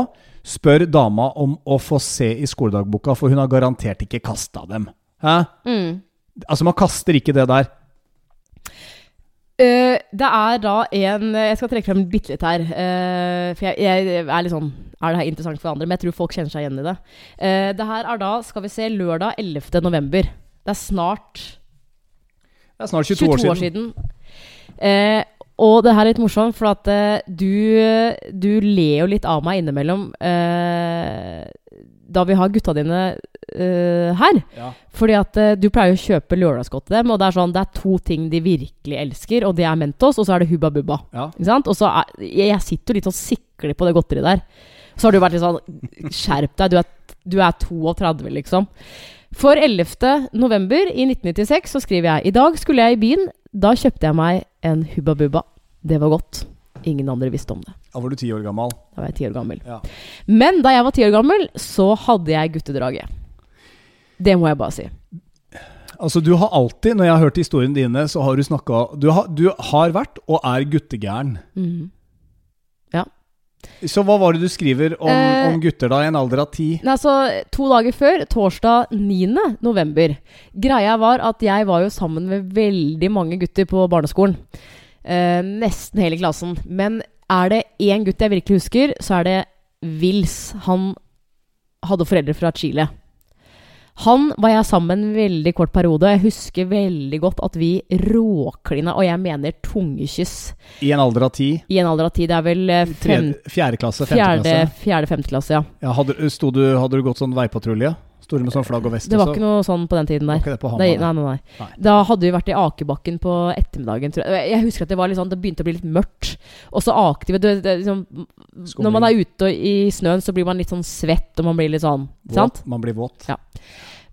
Spør dama om å få se i skoledagboka For hun har garantert ikke kastet dem Hæ? Mm. Altså man kaster ikke det der Uh, det er da en Jeg skal trekke frem bitte litt her. Uh, for jeg, jeg er litt sånn Er det her interessant for andre? Men jeg tror folk kjenner seg igjen i det. Uh, det her er da, skal vi se, lørdag 11. november. Det er snart Det er snart 22, 22 år siden. Eh, og det her er litt morsomt, for at du, du ler jo litt av meg innimellom eh, da vi har gutta dine uh, her. Ja. Fordi at uh, du pleier å kjøpe lørdagsgodt til dem, og det er sånn, det er to ting de virkelig elsker, og det er Mentos, og så er det Hubba Bubba. Ja. Ikke sant? Og så er, jeg jeg sitter jo litt og sikler på det godteriet der. Så har du vært litt sånn Skjerp deg, du er, du er 32, liksom. For 11. november i 1996 så skriver jeg I dag skulle jeg i byen. Da kjøpte jeg meg en Hubba Bubba. Det var godt. Ingen andre visste om det. Da var du ti år gammel Da var jeg ti år gammel. Ja. Men da jeg var ti år gammel, så hadde jeg guttedraget. Det må jeg bare si. Altså du har alltid, når jeg har hørt historiene dine Så har du snakket Du du har vært og er guttegæren Ja Så hva var det du skriver om, Eh, om gutter da I en alder av ti? Nei, altså, to dager før, torsdag 9. november Greia var at jeg var jo sammen med veldig mange gutter på barneskolen. Eh, nesten hele klassen. Men er det én gutt jeg virkelig husker, så er det Wills. Han hadde foreldre fra Chile. Han var jeg sammen en veldig kort periode. Jeg husker veldig godt at vi råklina, og jeg mener tungekyss, I en alder av 10? i en alder av ti. Det er vel eh, fem, fjerde klasse? Femte fjerde, klasse? fjerde, femte klasse, ja. Ja, hadde, du, hadde du gått sånn veipatrulje? Sto du med sånn flagg og vest Det var også? ikke noe sånn på den tiden der. Nei, Hamar? nei, nei, nei. Nei. Da hadde vi vært i akebakken på ettermiddagen. Tror jeg. jeg husker at det var litt sånn, det begynte å bli litt mørkt. Og så akte vi det, det, liksom, Når man er ute i snøen, så blir man litt sånn svett, og man blir litt sånn Våt. Sant? Man blir våt. Ja.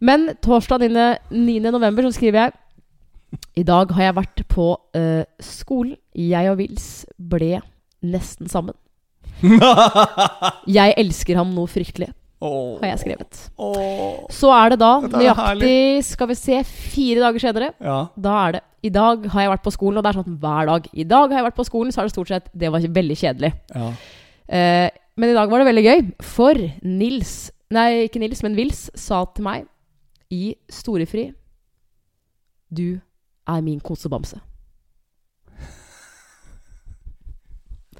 Men torsdag 9. 9. november så skriver jeg I dag har jeg vært på uh, skolen. Jeg og Wills ble nesten sammen. Jeg elsker ham noe fryktelig, Åh. har jeg skrevet. Oh, Så er det da, nøyaktig skal vi se, fire dager senere Ja. Da er det I dag har jeg vært på skolen, og det er sånn hver dag. I dag har jeg vært på skolen, så er det stort sett Det var veldig kjedelig. ja. Eh, men i dag var det veldig gøy, for Nils Nei, ikke Nils, men Vils sa til meg i storefri Du er min kosebamse.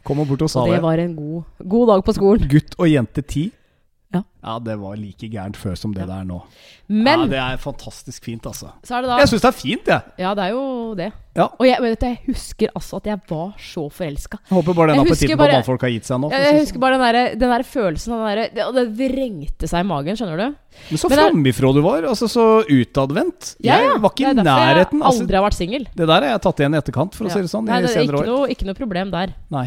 Kom og bort og sa Og det det. var en god, god dag på skolen. Gutt og jente 10. Ja. Ja, det var like gærent før som det det er nå. Men ja, det er fantastisk fint, altså. så er det da Jeg syns det er fint, jeg. Ja, det er jo det. Ja. Og jeg, vet jeg husker altså at jeg var så forelska. Håper bare den appetitten på mannfolk har gitt seg nå. Jeg, jeg husker sånn. bare den der, den der følelsen den der, det, det vrengte seg i magen, skjønner du? Men så framifrå du var. Altså Så utadvendt. Ja, ja. Jeg var ikke i det er derfor nærheten. jeg Altså, aldri har vært singel. det der har jeg tatt igjen i etterkant, for å si det sånn. Nei, det ikke noe, ikke noe problem der. Nei.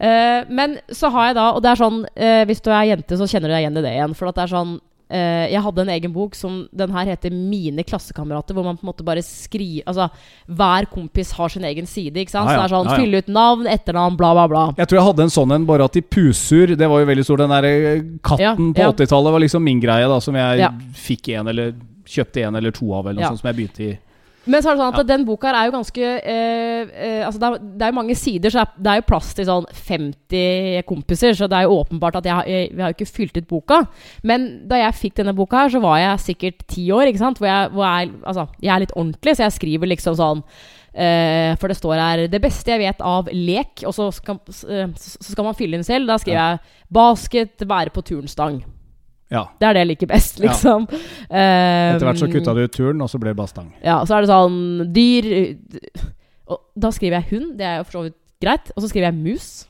Uh, men så har jeg da, og det er sånn uh, Hvis du er jente, så kjenner du deg igjen i det igjen. For at det er sånn Uh, Jeg hadde en egen bok som Den her heter 'Mine klassekamerater', hvor man på en måte bare skriver Altså hver kompis har sin egen side, ikke sant? Ja, ja. Så det er sånn Ja. Fylle ut navn, etternavn, bla, bla, bla. Jeg tror jeg hadde en sånn en, bare at i pusur Det var jo veldig stor. Den der eh, katten på ja. 80-tallet var liksom min greie, da, som jeg fikk en eller kjøpte en eller to av, eller noe sånt som jeg begynte i. Men så er det sånn at Ja. den boka er jo ganske eh, eh, Altså det er, det er jo mange sider, så det er, jo plass til sånn 50 kompiser. Så det er jo åpenbart at jeg, jeg, vi har jo ikke fylt ut boka. Men da jeg fikk denne boka her, så var jeg sikkert ti år, ikke sant. Hvor jeg, hvor jeg, altså, jeg er litt ordentlig, så jeg skriver liksom sånn eh, for det står her 'Det beste jeg vet av lek', og så skal, eh, så skal man fylle inn selv. Da skriver jeg 'basket, være på turnstang'. Ja. Det er det jeg liker best, Ja. liksom. Etter hvert så Um, kutta du ut turen, og så ble det bare stang. ja, så er det sånn dyr Og da skriver jeg hund, det er jo for så vidt greit. Og så skriver jeg mus.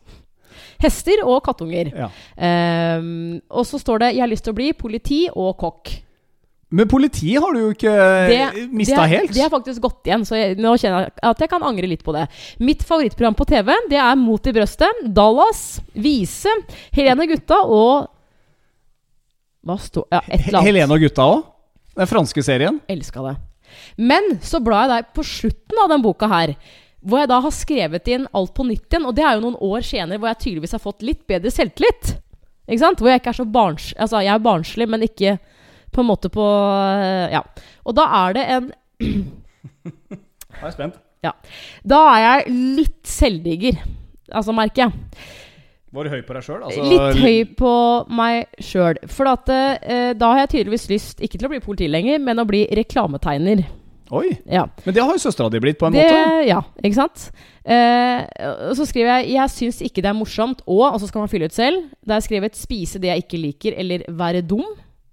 Hester og kattunger. Ja. Um, og så står det 'Jeg har lyst til å bli politi og kokk'. Men politiet har du jo ikke mista helt. Det har faktisk gått igjen, så jeg, nå kjenner jeg at jeg kan angre litt på det. Mitt favorittprogram på TV det er Mot i brøstet, Dallas, Vise, Helene Gutta og Hva sto Ja, et eller annet. Helene og gutta òg? Den franske serien? Elska det. Men så blar jeg der på slutten av den boka her, hvor jeg da har skrevet inn alt på nytt igjen. Og det er jo noen år senere hvor jeg tydeligvis har fått litt bedre selvtillit. Ikke sant? Hvor jeg ikke er så barns... Altså, jeg er barnslig, men ikke på en måte på Ja. Og da er det en Da er jeg spent. Da er jeg litt selvdigger. Altså, merker jeg. Var du høy på deg sjøl? Altså, Litt høy på meg sjøl. For at, eh, da har jeg tydeligvis lyst ikke til å bli politi lenger, men å bli reklametegner. Oi! Ja. Men det har jo søstera di blitt, på en det, måte. Ja, ikke sant? Eh, og så skriver jeg 'Jeg syns ikke det er morsomt', og, og så skal man fylle ut selv. Da har jeg skrevet 'spise det jeg ikke liker', eller 'være dum'.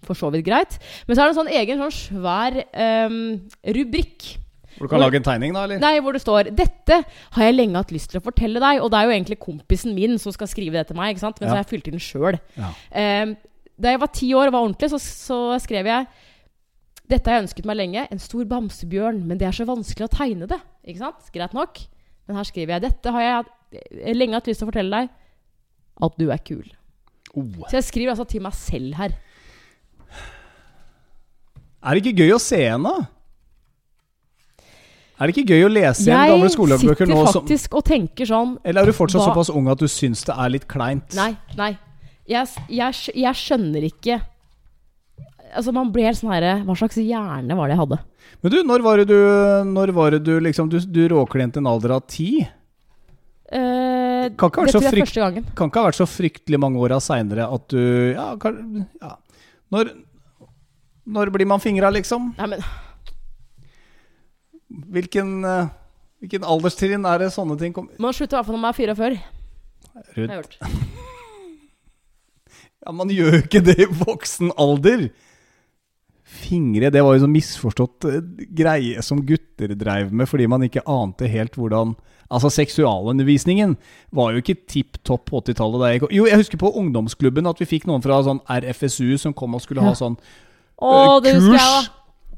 For så vidt greit. Men så er det en sånn egen sånn svær ehm, rubrikk. Hvor du kan lage en tegning, da? eller? Nei, hvor det står 'Dette har jeg lenge hatt lyst til å fortelle deg'. Og det er jo egentlig kompisen min som skal skrive det til meg, ikke sant? men så har jeg fylt inn sjøl. Ja. Ehm, da jeg var ti år og var ordentlig, så, så skrev jeg dette har jeg ønsket meg lenge. En stor bamsebjørn. Men det er så vanskelig å tegne det. Ikke sant? Greit nok. Men her skriver jeg dette har jeg lenge hatt lyst til å fortelle deg. At du er kul. Oh. Så jeg skriver altså til meg selv her. Er det ikke gøy å se henne? Er det ikke gøy å lese igjen gamle Jeg skoledagbøker sitter faktisk Som, og tenker sånn eller er du fortsatt Hva- såpass ung at du syns det er litt kleint? Nei, nei. Jeg, jeg, jeg skjønner ikke Altså Man blir helt sånn herre Hva slags hjerne var det jeg hadde? Men du, når var det du, når var det du liksom Du, du råklinte en alder av ti? Eh, Kan ikke ha vært jeg vært så fryktelig mange åra seinere at du Ja, kan, ja. Når, når blir man fingra, liksom? Nei, men Hvilken, eh, hvilken alderstrinn er det sånne ting kommer Man slutter i hvert fall når man er 44. Har jeg Rundt. Ja, man gjør jo ikke det i voksen alder. Fingre, det var jo sånn misforstått eh, greie som gutter dreiv med fordi man ikke ante helt hvordan Altså, seksualundervisningen var jo ikke tipp topp på 80-tallet. da jeg kom- Jo, jeg husker på ungdomsklubben at vi fikk noen fra sånn RFSU som kom og skulle ha Ja. sånn Å, eh, kurs.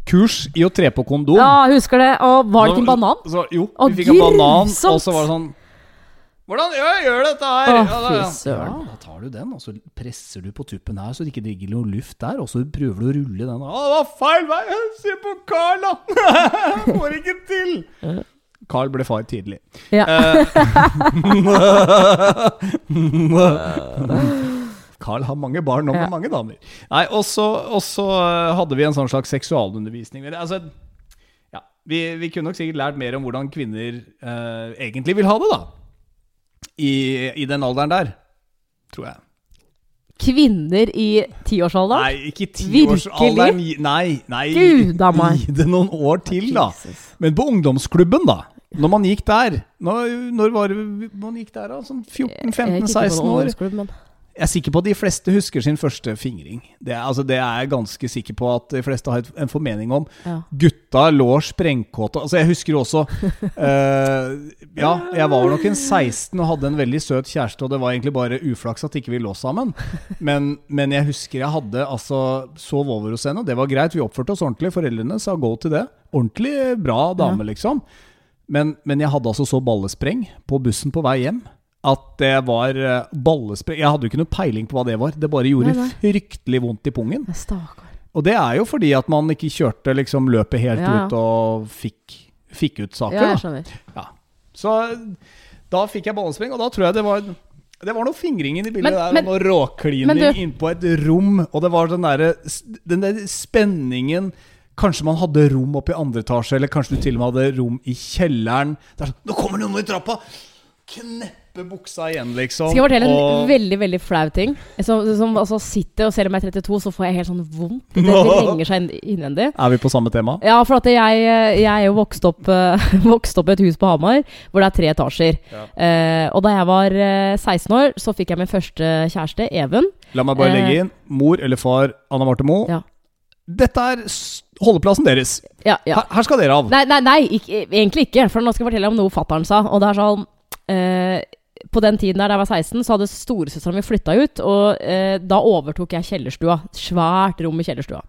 Kurs i å tre på kondom. Ja, jeg husker det. Og var det ikke en banan? Så, jo, Å, vi fikk en banan, grusomt! og så var det sånn Hvordan gjør jeg gjør dette her? Å, ja, da, fy søren. ja, da tar du den, og så presser du på tuppen her, så det ikke ligger noe luft der, og så prøver du å rulle den. Å, det var feil vei! Se på Carl, da! Får ikke til! Carl ble far tidlig. Ja. Carl har mange barn nå med Ja. mange damer. Nei, Og så og eh, hadde vi en sånn slags seksualundervisning. Altså, ja, vi, vi kunne nok sikkert lært mer om hvordan kvinner eh, egentlig vil ha det, da. I, I den alderen der, tror jeg. Kvinner i tiårsalderen? Nei, ikke tiårsalderen. Nei, nei. Gud. Gi det noen år til, da. Jesus. Men på ungdomsklubben, da. Når man gikk der Når, når var det man gikk der, da? Sånn Jeg gikk ikke på 14-15-16 noen år? Jeg er sikker på at de fleste husker sin første fingring. Det altså, det er jeg ganske sikker på at de fleste har en formening om. Ja. Gutta lå sprengkåte. Altså, jeg husker også uh, Ja, jeg var nok en 16 og hadde en veldig søt kjæreste, og det var egentlig bare uflaks at ikke vi lå sammen. Men, men jeg husker jeg hadde altså sov over hos henne, det var greit. Vi oppførte oss ordentlig. Foreldrene sa go til det. Ordentlig bra dame, liksom. Men, men jeg hadde altså så ballespreng på bussen på vei hjem at det var ballespray. Jeg hadde jo ikke noe peiling på hva det var. Det bare gjorde Nei, fryktelig vondt i pungen. Og det er jo fordi at man ikke kjørte liksom løpet helt Ja, ut og fikk, fikk ut saker. Ja, jeg da. Ja. Så da fikk jeg ballespreng, og da tror jeg det var det var noe fingring i bildet Men- der, men- og noe råklining innpå et rom. Og det var den der, den der spenningen Kanskje man hadde rom oppe i andre etasje, eller kanskje du til og med hadde rom i kjelleren. Det er sånn, Nå kommer noen i trappa! Kneppe buksa igjen, liksom. Skal jeg fortelle en veldig veldig flau ting? Som, som altså sitter, og Selv om jeg er 32, så får jeg helt sånn vondt. Det, vrenger seg innvendig. Er vi på samme tema? Ja, for at jeg, jeg er jo vokst opp, eh, vokst opp i et hus på Hamar hvor det er tre etasjer. Ja. Eh, og da jeg var eh, 16 år, så fikk jeg min første kjæreste, Even. La meg bare Eh. legge inn. Mor eller far Anna Marte Moe. Ja. Dette er holdeplassen deres. Ja, ja. Her, her skal dere av. Nei, nei, nei ikke, egentlig ikke. For nå skal jeg fortelle om noe fattern sa. Og det er sånn eh, På den tiden der jeg var 16, så hadde storesøstera mi flytta ut. Og eh, da overtok jeg kjellerstua. Svært rom i kjellerstua.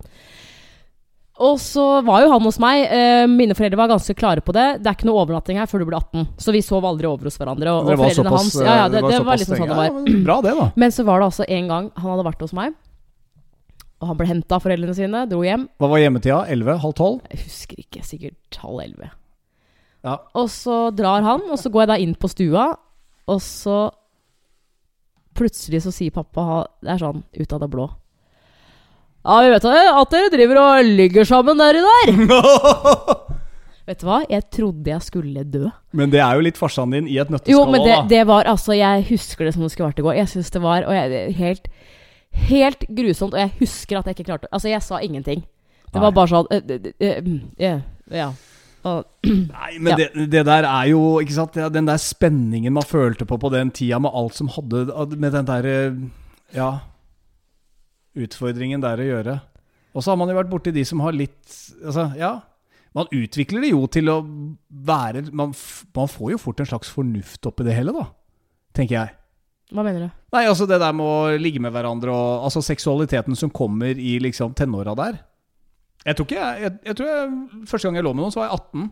Og så var jo han hos meg. Eh, mine foreldre var ganske klare på det. Det er ikke noe overnatting her før du blir 18. Så vi sov aldri over hos hverandre. Og, og var foreldrene såpass, hans Ja, ja, eh, det, det var såpass liksom sånn det var. Ja, bra det, da. Men så var det altså en gang han hadde vært hos meg. Og han ble henta av foreldrene sine, dro hjem. Hva var hjemmetida? 11? Halv 12? Jeg husker ikke, sikkert halv elleve. Ja. Og så drar han, og så går jeg da inn på stua, og så Plutselig så sier pappa Det er sånn ut av det blå. Ja, vi vet at dere driver og ligger sammen deri der. Vet du hva? Jeg trodde jeg skulle dø. Men det er jo litt farsan din i et nøtteskall. Jo, men det, det var altså Jeg husker det som det skulle vært i går. Jeg syns det var jeg, helt, helt grusomt. Og jeg husker at jeg ikke klarte Altså, jeg sa ingenting. Det var bare sånn uh, uh, uh, yeah, Ja. Og, Nei, men Ja. det, det der er jo ikke sant, Den der spenningen man følte på på den tida, med alt som hadde med den der eh, Ja Utfordringen der å gjøre. Og så har man jo vært borti de som har litt Altså, ja. Man utvikler det jo til å være man, man får jo fort en slags fornuft oppi det hele, da. Tenker jeg. hva mener du? Nei, altså det der med å ligge med hverandre og altså seksualiteten som kommer i liksom tenåra der. Jeg tror ikke jeg, jeg, tror jeg Første gang jeg lå med noen, så var jeg 18.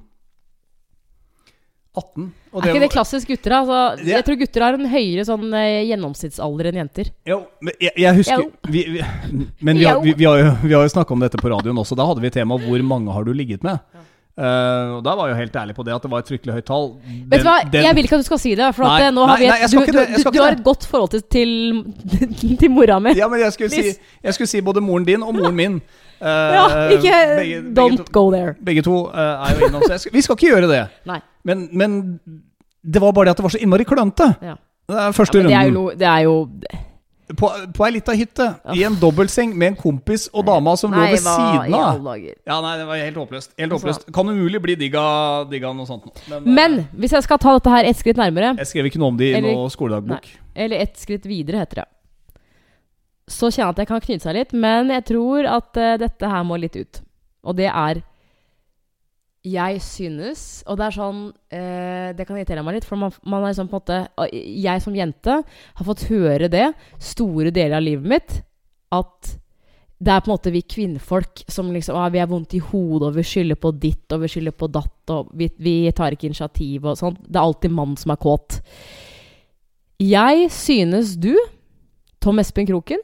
18. Og er ikke det klassisk gutter? Altså, Jeg tror gutter har en høyere sånn eh, gjennomsnittsalder enn jenter. Jo, men jeg, jeg husker vi, vi, Men vi har, vi, vi har jo, vi har jo snakka om dette på radioen også. Da hadde vi tema 'Hvor mange har du ligget med?' Eh, og Da var jeg jo helt ærlig på det, at det var et fryktelig høyt tall. Den- Vet du hva, den- jeg vil ikke at du skal si det. For at Nei, eh, nå har nei, vi et, nei, du, du, du, du, har et godt forhold til, til, til mora mi. Ja, men jeg skulle, si, jeg skulle si både moren din og moren min. Uh, Ja, ikke begge- begge Don't to- go there. Begge to uh, er jo innom, så skal, vi skal ikke gjøre det. Men, men det var bare det at det var så innmari klønete. Ja. Det er første Ja, runden. det er jo. Det er jo På, på ei lita hytte, i en dobbeltseng med en kompis og dama som lå ved siden av. Ja, nei, det var helt håpløst. Helt Altså- håpløst. Kan umulig bli digga, digga noe sånt. nå. Men, eh, hvis jeg skal ta dette her ett skritt nærmere, jeg skrev ikke noe om det i Eller- noe skoledagbok. eller ett skritt videre, heter det, så kjenner jeg at jeg kan knyte seg litt. Men jeg tror at uh, dette her må litt ut. Og det er Jeg synes Og det er sånn eh, Det kan irritere meg litt, for man, man er liksom på en måte Jeg som jente har fått høre det store deler av livet mitt. At det er på en måte vi kvinnfolk som liksom ah, Vi har vondt i hodet, og vi skylder på ditt, og vi skylder på datt, og vi, vi tar ikke initiativ og sånt. Det er alltid mann som er kåt. Jeg synes du, Tom Espen Kroken,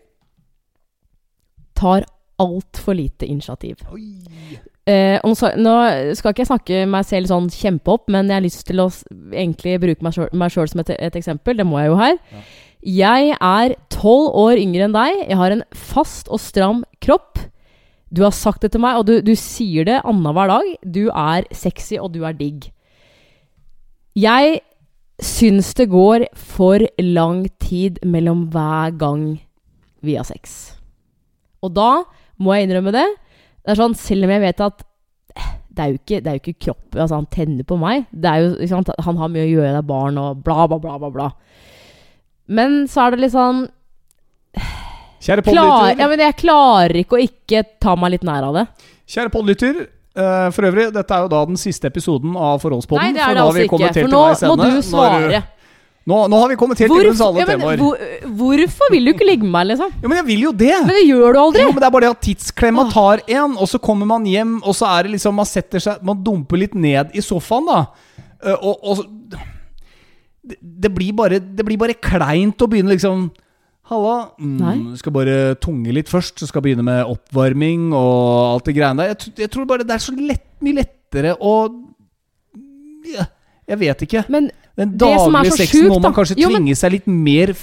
tar altfor lite initiativ. Oi. Eh, så, nå skal ikke jeg snakke meg selv sånn kjempeopp, men jeg har lyst til å egentlig bruke meg sjøl som et, et eksempel. Det må jeg jo her. Ja. Jeg er tolv år yngre enn deg. Jeg har en fast og stram kropp. Du har sagt det til meg, og du, du sier det annenhver dag. Du er sexy, og du er digg. Jeg syns det går for lang tid mellom hver gang vi har sex. Og da må jeg innrømme det. Det er sånn, Selv om jeg vet at eh, det er jo ikke, det er jo ikke kropp altså Han tenner på meg. Det er jo, sant, Han har mye å gjøre, det er barn og bla, bla, bla. bla, bla. Men så er det litt sånn Kjære podlytter. ja, men jeg klarer ikke å ikke ta meg litt nær av det. Kjære podlytter. Uh, for øvrig, dette er jo da den siste episoden av Forholdspodden. Nei, det er det altså ikke. For nå må du svare. svare. Nå, nå har vi kommet helt til bunns Hvorfor, alle ja, men, temaer. hvor, hvorfor vil du ikke ligge med meg, liksom? Jo, men jeg vil jo det! Men det gjør du aldri. Jo, men det er bare det at tidsklemma tar en, og så kommer man hjem, og så er det liksom Man setter seg Man dumper litt ned i sofaen, da. Eh, og, og det, det blir bare Det blir bare kleint å begynne liksom Halla. Mm, skal bare tunge litt først. Så skal begynne med oppvarming og alt det greiene der. Jeg, jeg tror bare det er så lett, mye lettere å ja, Jeg vet ikke. Men Den daglige så sexen må man kanskje tvinge seg litt mer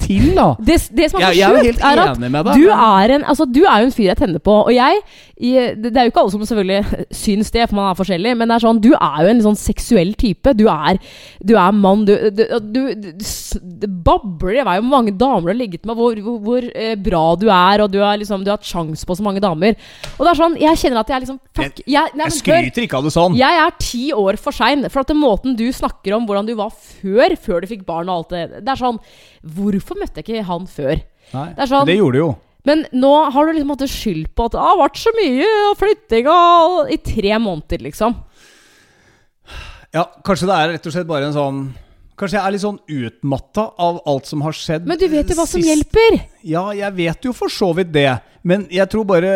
til, da. det, det som er så er jo sjukt, helt er at du er, en, altså, du er jo en fyr jeg tenner på. Og jeg Det er jo ikke alle som selvfølgelig syns det, for man er forskjellig. Men det er sånn, du er jo en sånn seksuell type. Du er, du er mann. Du, du, du, du Det babler i vei om hvor mange damer du har ligget med, hvor, hvor, hvor eh, bra du er, og du har, liksom, du har hatt sjans på så mange damer. Og det er sånn, jeg kjenner at jeg er liksom fuck, jeg, nei, Jeg men hør, skryter ikke av det sånn. Jeg er ti år for sein. For at den måten du snakker om hvordan du var før, før du fikk barn og alt det Det er sånn Hvorfor møtte jeg ikke han før? Nei, Det sånn- det gjorde du jo. Men nå har du liksom hatt skyld på at det har vært så mye og flytting og i tre måneder, liksom. Ja, kanskje det er rett og slett bare en sånn Kanskje jeg er litt sånn utmatta av alt som har skjedd. Men du vet jo hva som hjelper. Ja, jeg vet jo for så vidt det. Men jeg tror bare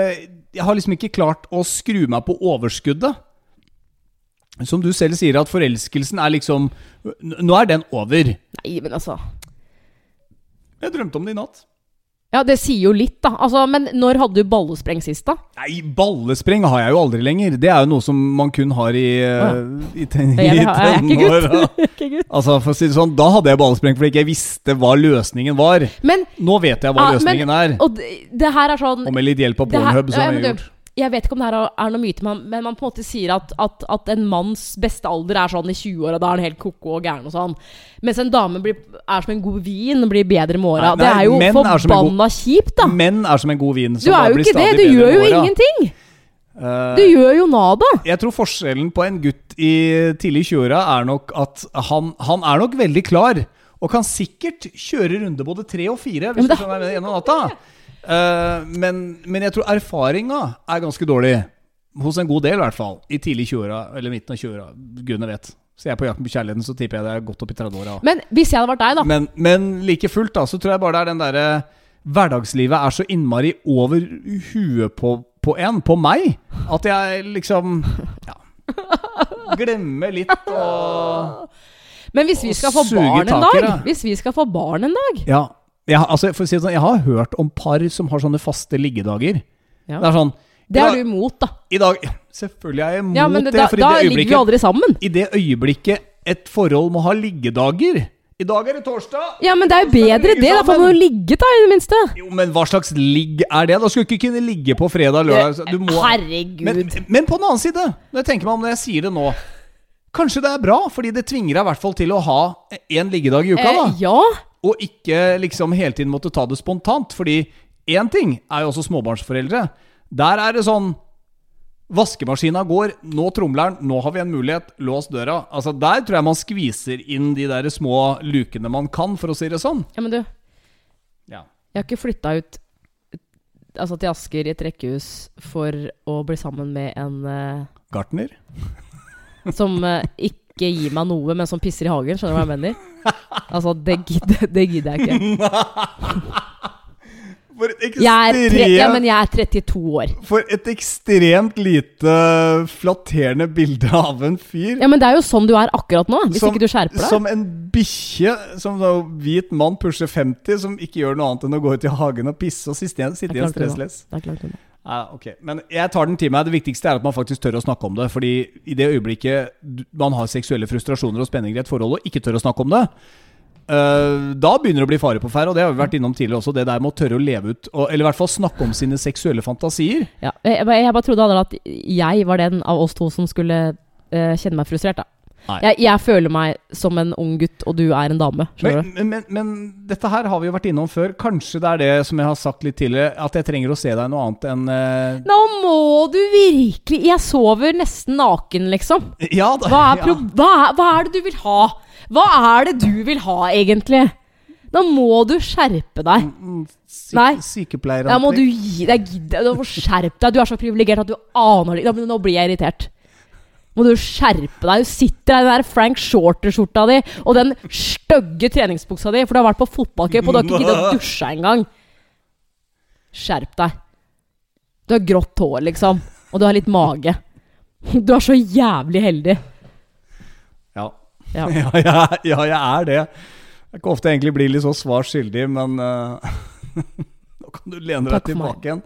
Jeg har liksom ikke klart å skru meg på overskuddet. Som du selv sier, at forelskelsen er liksom Nå er den over. Nei, men altså Jeg drømte om det i natt. Ja, det sier jo litt, da. Altså, men når hadde du ballespreng sist, da? Nei, ballespreng har jeg jo aldri lenger. Det er jo noe som man kun har i, ja. i, ten, i Jeg, tenåra. ikke. Altså, for å si det sånn, Da hadde jeg ballespreng fordi ikke jeg visste hva løsningen var. Men Nå vet jeg hva men- løsningen er. Og det, det her er sånn Og med litt hjelp av Pornhub, som ja, men jeg har gjort. Jeg vet ikke om det her er noe myte, men, man på en måte sier at, at, at en manns beste alder er sånn i 20-åra. Da er han helt ko-ko og gæren og sånn. Mens en dame blir, er som en god vin, blir bedre med åra. Det er jo forbanna kjipt, da. Menn er som en god vin. Du er jo ikke det. Du gjør jo ingenting. Uh, Du gjør jo nada. jeg tror forskjellen på en gutt i tidlig 20-åra er nok at han, han er nok veldig klar. Og kan sikkert kjøre runde både tre og fire. Hvis du det- skjønner jeg mener gjennom natta. Eh, men, men jeg tror erfaringa er ganske dårlig. Hos en god del, i hvert fall. I tidlig 20-åra, eller midten av 20-åra. Gudene vet. Så jeg er på jakten på kjærligheten, så tipper jeg det er godt opp i 30-åra. Men hvis jeg hadde vært deg, da Men, men like fullt, da, så tror jeg bare det er den derre Hverdagslivet er så innmari over huet på, på en, på meg, at jeg liksom Ja. Glemmer litt og Men hvis vi skal få barn en dag. Hvis vi skal få barn en dag Ja. Jeg, altså, for å si det sånn, jeg har hørt om par som har sånne faste liggedager. Ja. Det er sånn Det er du imot, da. I dag Selvfølgelig er jeg imot Ja, men det, det, da, for da i det ligger vi aldri sammen. I det øyeblikket et forhold må ha liggedager I dag er det torsdag! Ja, men det er jo bedre det. Da får man jo ligget, da, i det minste. Jo, men hva slags ligg er det? Da skulle du ikke kunne ligge på fredag lørdag. Du må, Herregud. men, men på den annen side, når jeg tenker meg om når jeg sier det nå Kanskje det er bra, fordi det tvinger deg i hvert fall til å ha én liggedag i uka. da eh, ja. Og ikke liksom hele tiden måtte ta det spontant. Fordi én ting er jo også småbarnsforeldre. Der er det sånn Vaskemaskina går, nå tromler den, nå har vi en mulighet, lås døra. Altså Der tror jeg man skviser inn de der små lukene man kan, for å si det sånn. ja, men du, Ja. jeg har ikke flytta ut Altså til Asker i et rekkehus for å bli sammen med en uh, Gartner? som uh, ikke gir meg noe, men som pisser i hagen. Skjønner du hva jeg mener? Altså, det gidder, det gidder jeg ikke. For et Jeg er, tre, ja, men jeg er 32 år. For et ekstremt lite flatterende bilde av en fyr. Ja, men det er jo sånn du er akkurat nå, hvis Som- ikke du skjerper deg. Som en bikkje, som en hvit mann pusher 50, som ikke gjør noe annet enn å gå ut i hagen og pisse og sitte det var. stressless. Det er klart det. Ja, ok. Men jeg tar den til meg. Det viktigste er at man faktisk tør å snakke om det. Fordi i det øyeblikket man har seksuelle frustrasjoner og spenninger i et forhold og ikke tør å snakke om det, da begynner det å bli fare på ferde. Og det har vi vært innom tidligere også. Det der med å tørre å leve ut, og, eller i hvert fall snakke om sine seksuelle fantasier. Ja, jeg, bare trodde aldri at jeg var den av oss to som skulle eh, kjenne meg frustrert. Da. Jeg, jeg føler meg som en ung gutt, og du er en dame. Men, men, men dette her har vi jo vært innom før. Kanskje det er det som jeg har sagt litt tidligere, at jeg trenger å se deg noe annet enn uh... Nå må du virkelig Jeg sover nesten naken, liksom. Ja da. Hva er, ja. hva, er, hva er det du vil ha? Hva er det du vil ha, egentlig? Da må du skjerpe deg. Mm, Nei. Sykepleier. Da må du gi deg. Du må skjerpe deg. Du er så privilegert at du aner det ikke. Nå blir jeg irritert. Må du skjerpe deg. Du sitter der i den der Frank Shorter-skjorta di og den stygge treningsbuksa di, for du har vært på fotballcup og du har ikke giddet å dusje engang. Skjerp deg. Du har grått hår, liksom. Og du har litt mage. Du er så jævlig heldig. Ja. Ja. Ja, ja, jeg er det. Jeg kan ofte egentlig bli litt så svar skyldig, men uh, nå kan du lene deg tilbake igjen.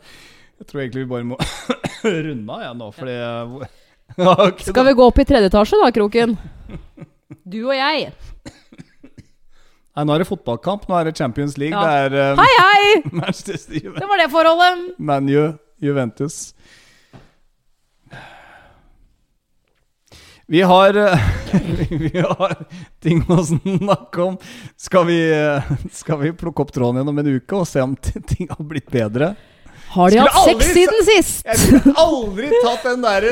Jeg tror egentlig vi bare må runde av, jeg nå, fordi jeg- Ja, ok, Skal vi gå opp i tredje etasje da, Kroken? Du og jeg. Nei, nå er det fotballkamp. Nå er det Champions League. Ja. Det er eh, Hei, hei! Det var det forholdet. ManU, Juventus. Vi har, eh, vi har ting å snakke om. Skal vi, eh, skal vi plukke opp tråden igjen om en uke og se om ting har blitt bedre? Har de Skulle hatt sex siden sist? Jeg skulle aldri tatt den der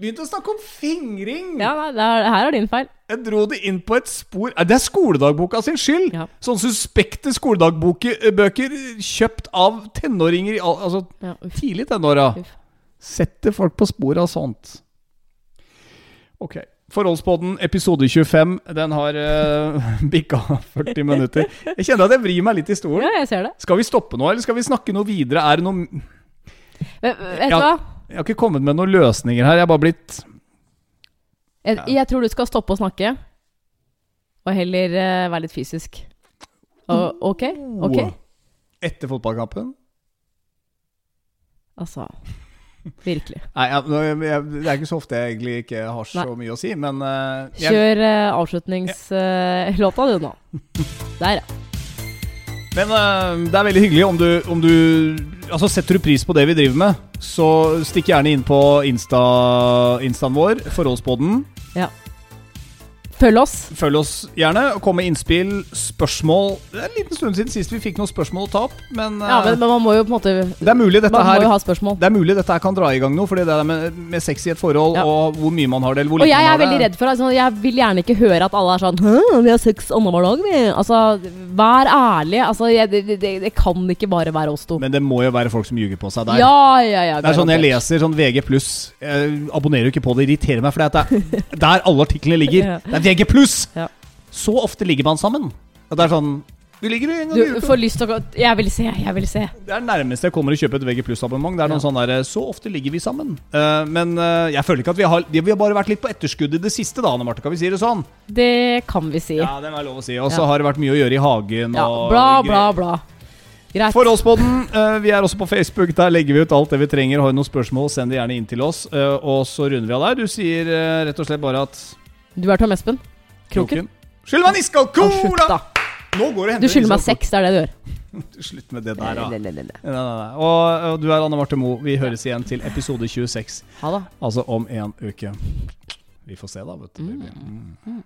Begynt å snakke om fingring! Ja, nei, det er, her er din feil. Jeg dro det inn på et spor Eh, Det er skoledagboka sin skyld! Ja. Sånne suspekte skoledagbøker kjøpt av tenåringer i Altså Ja, tidlig tenåra. Setter folk på sporet av sånt. Ok. Forholdspodden episode 25, den har uh, bikka 40 minutter. Jeg kjenner at jeg vrir meg litt i stolen. Ja, jeg ser det. Skal vi stoppe nå, eller skal vi snakke noe videre? Er det noe Vet, vet du hva? Jeg har ikke kommet med noen løsninger her. Jeg har bare blitt Jeg, jeg tror du skal stoppe å snakke, og heller uh, være litt fysisk. Og, ok? Ok? Etter fotballkampen? Altså Virkelig. Nei, jeg, jeg, det er ikke så ofte jeg egentlig ikke har så Nei. mye å si, men uh, jeg, Kjør uh, avslutningslåta, du, nå. Der, ja. Men eh, det er veldig hyggelig om du, om du Altså Setter du pris på det vi driver med, så stikk gjerne inn på Insta, instaen vår, Forholdspodden. Følg oss. Følg oss gjerne. Kom med innspill, spørsmål. Det er en liten stund siden sist vi fikk noen spørsmål å ta opp, men, eh, Ja, men, men man må jo på en måte det er mulig dette Man må jo ha spørsmål. det er mulig dette her kan dra i gang noe, fordi det der med, med sex i et forhold, Ja. og hvor mye man har det, eller hvor Og lite jeg man er har veldig det redd for altså, Jeg vil gjerne ikke høre at alle er sånn Hæ, vi har sex annenhver dag, vi. Altså, vær ærlig. Altså, jeg, det, det, det kan ikke bare være oss to. Men det må jo være folk som ljuger på seg der. Ja, ja, ja. Det er sånn jeg garantert. leser sånn VG+, jeg abonnerer jo ikke på det, irriterer meg, for det er der alle artiklene ligger. Det er VG+! Ja. Så ofte ligger man sammen. Og det er sånn Vi ligger en gang i Du uka. får lyst til å gå Jeg vil se, jeg vil se. Det er nærmest jeg kommer å kjøpe et VG abonnement Det er noen Ja. sånn der Så ofte ligger vi sammen. Eh, men eh, jeg føler ikke at vi har Vi har bare vært litt på etterskudd i det siste, da, Anne Marte. Kan vi si det sånn? Det kan vi si. Ja, det er lov å si. Og så Ja. har det vært mye å gjøre i hagen. Ja, og bla, bla, bla. Greit. Forholdspodden. eh, vi er også på Facebook. Der legger vi ut alt det vi trenger. Har du noen spørsmål, send det gjerne inn til oss. eh, og så runder vi av der. Du sier eh, rett og slett bare at Du er Tom Espen. Kroken. Skyld meg en iskald cola! da. Nå går det Du skylder meg seks, det er det du gjør. Slutt med det der, da. Nei, nei, nei, nei. Nei, nei, nei. Og, og du er Anne Marte Moe. Vi høres igjen til episode 26. Ha da. Altså om en uke. Vi får se, da, vet du. baby. Mm. Mm.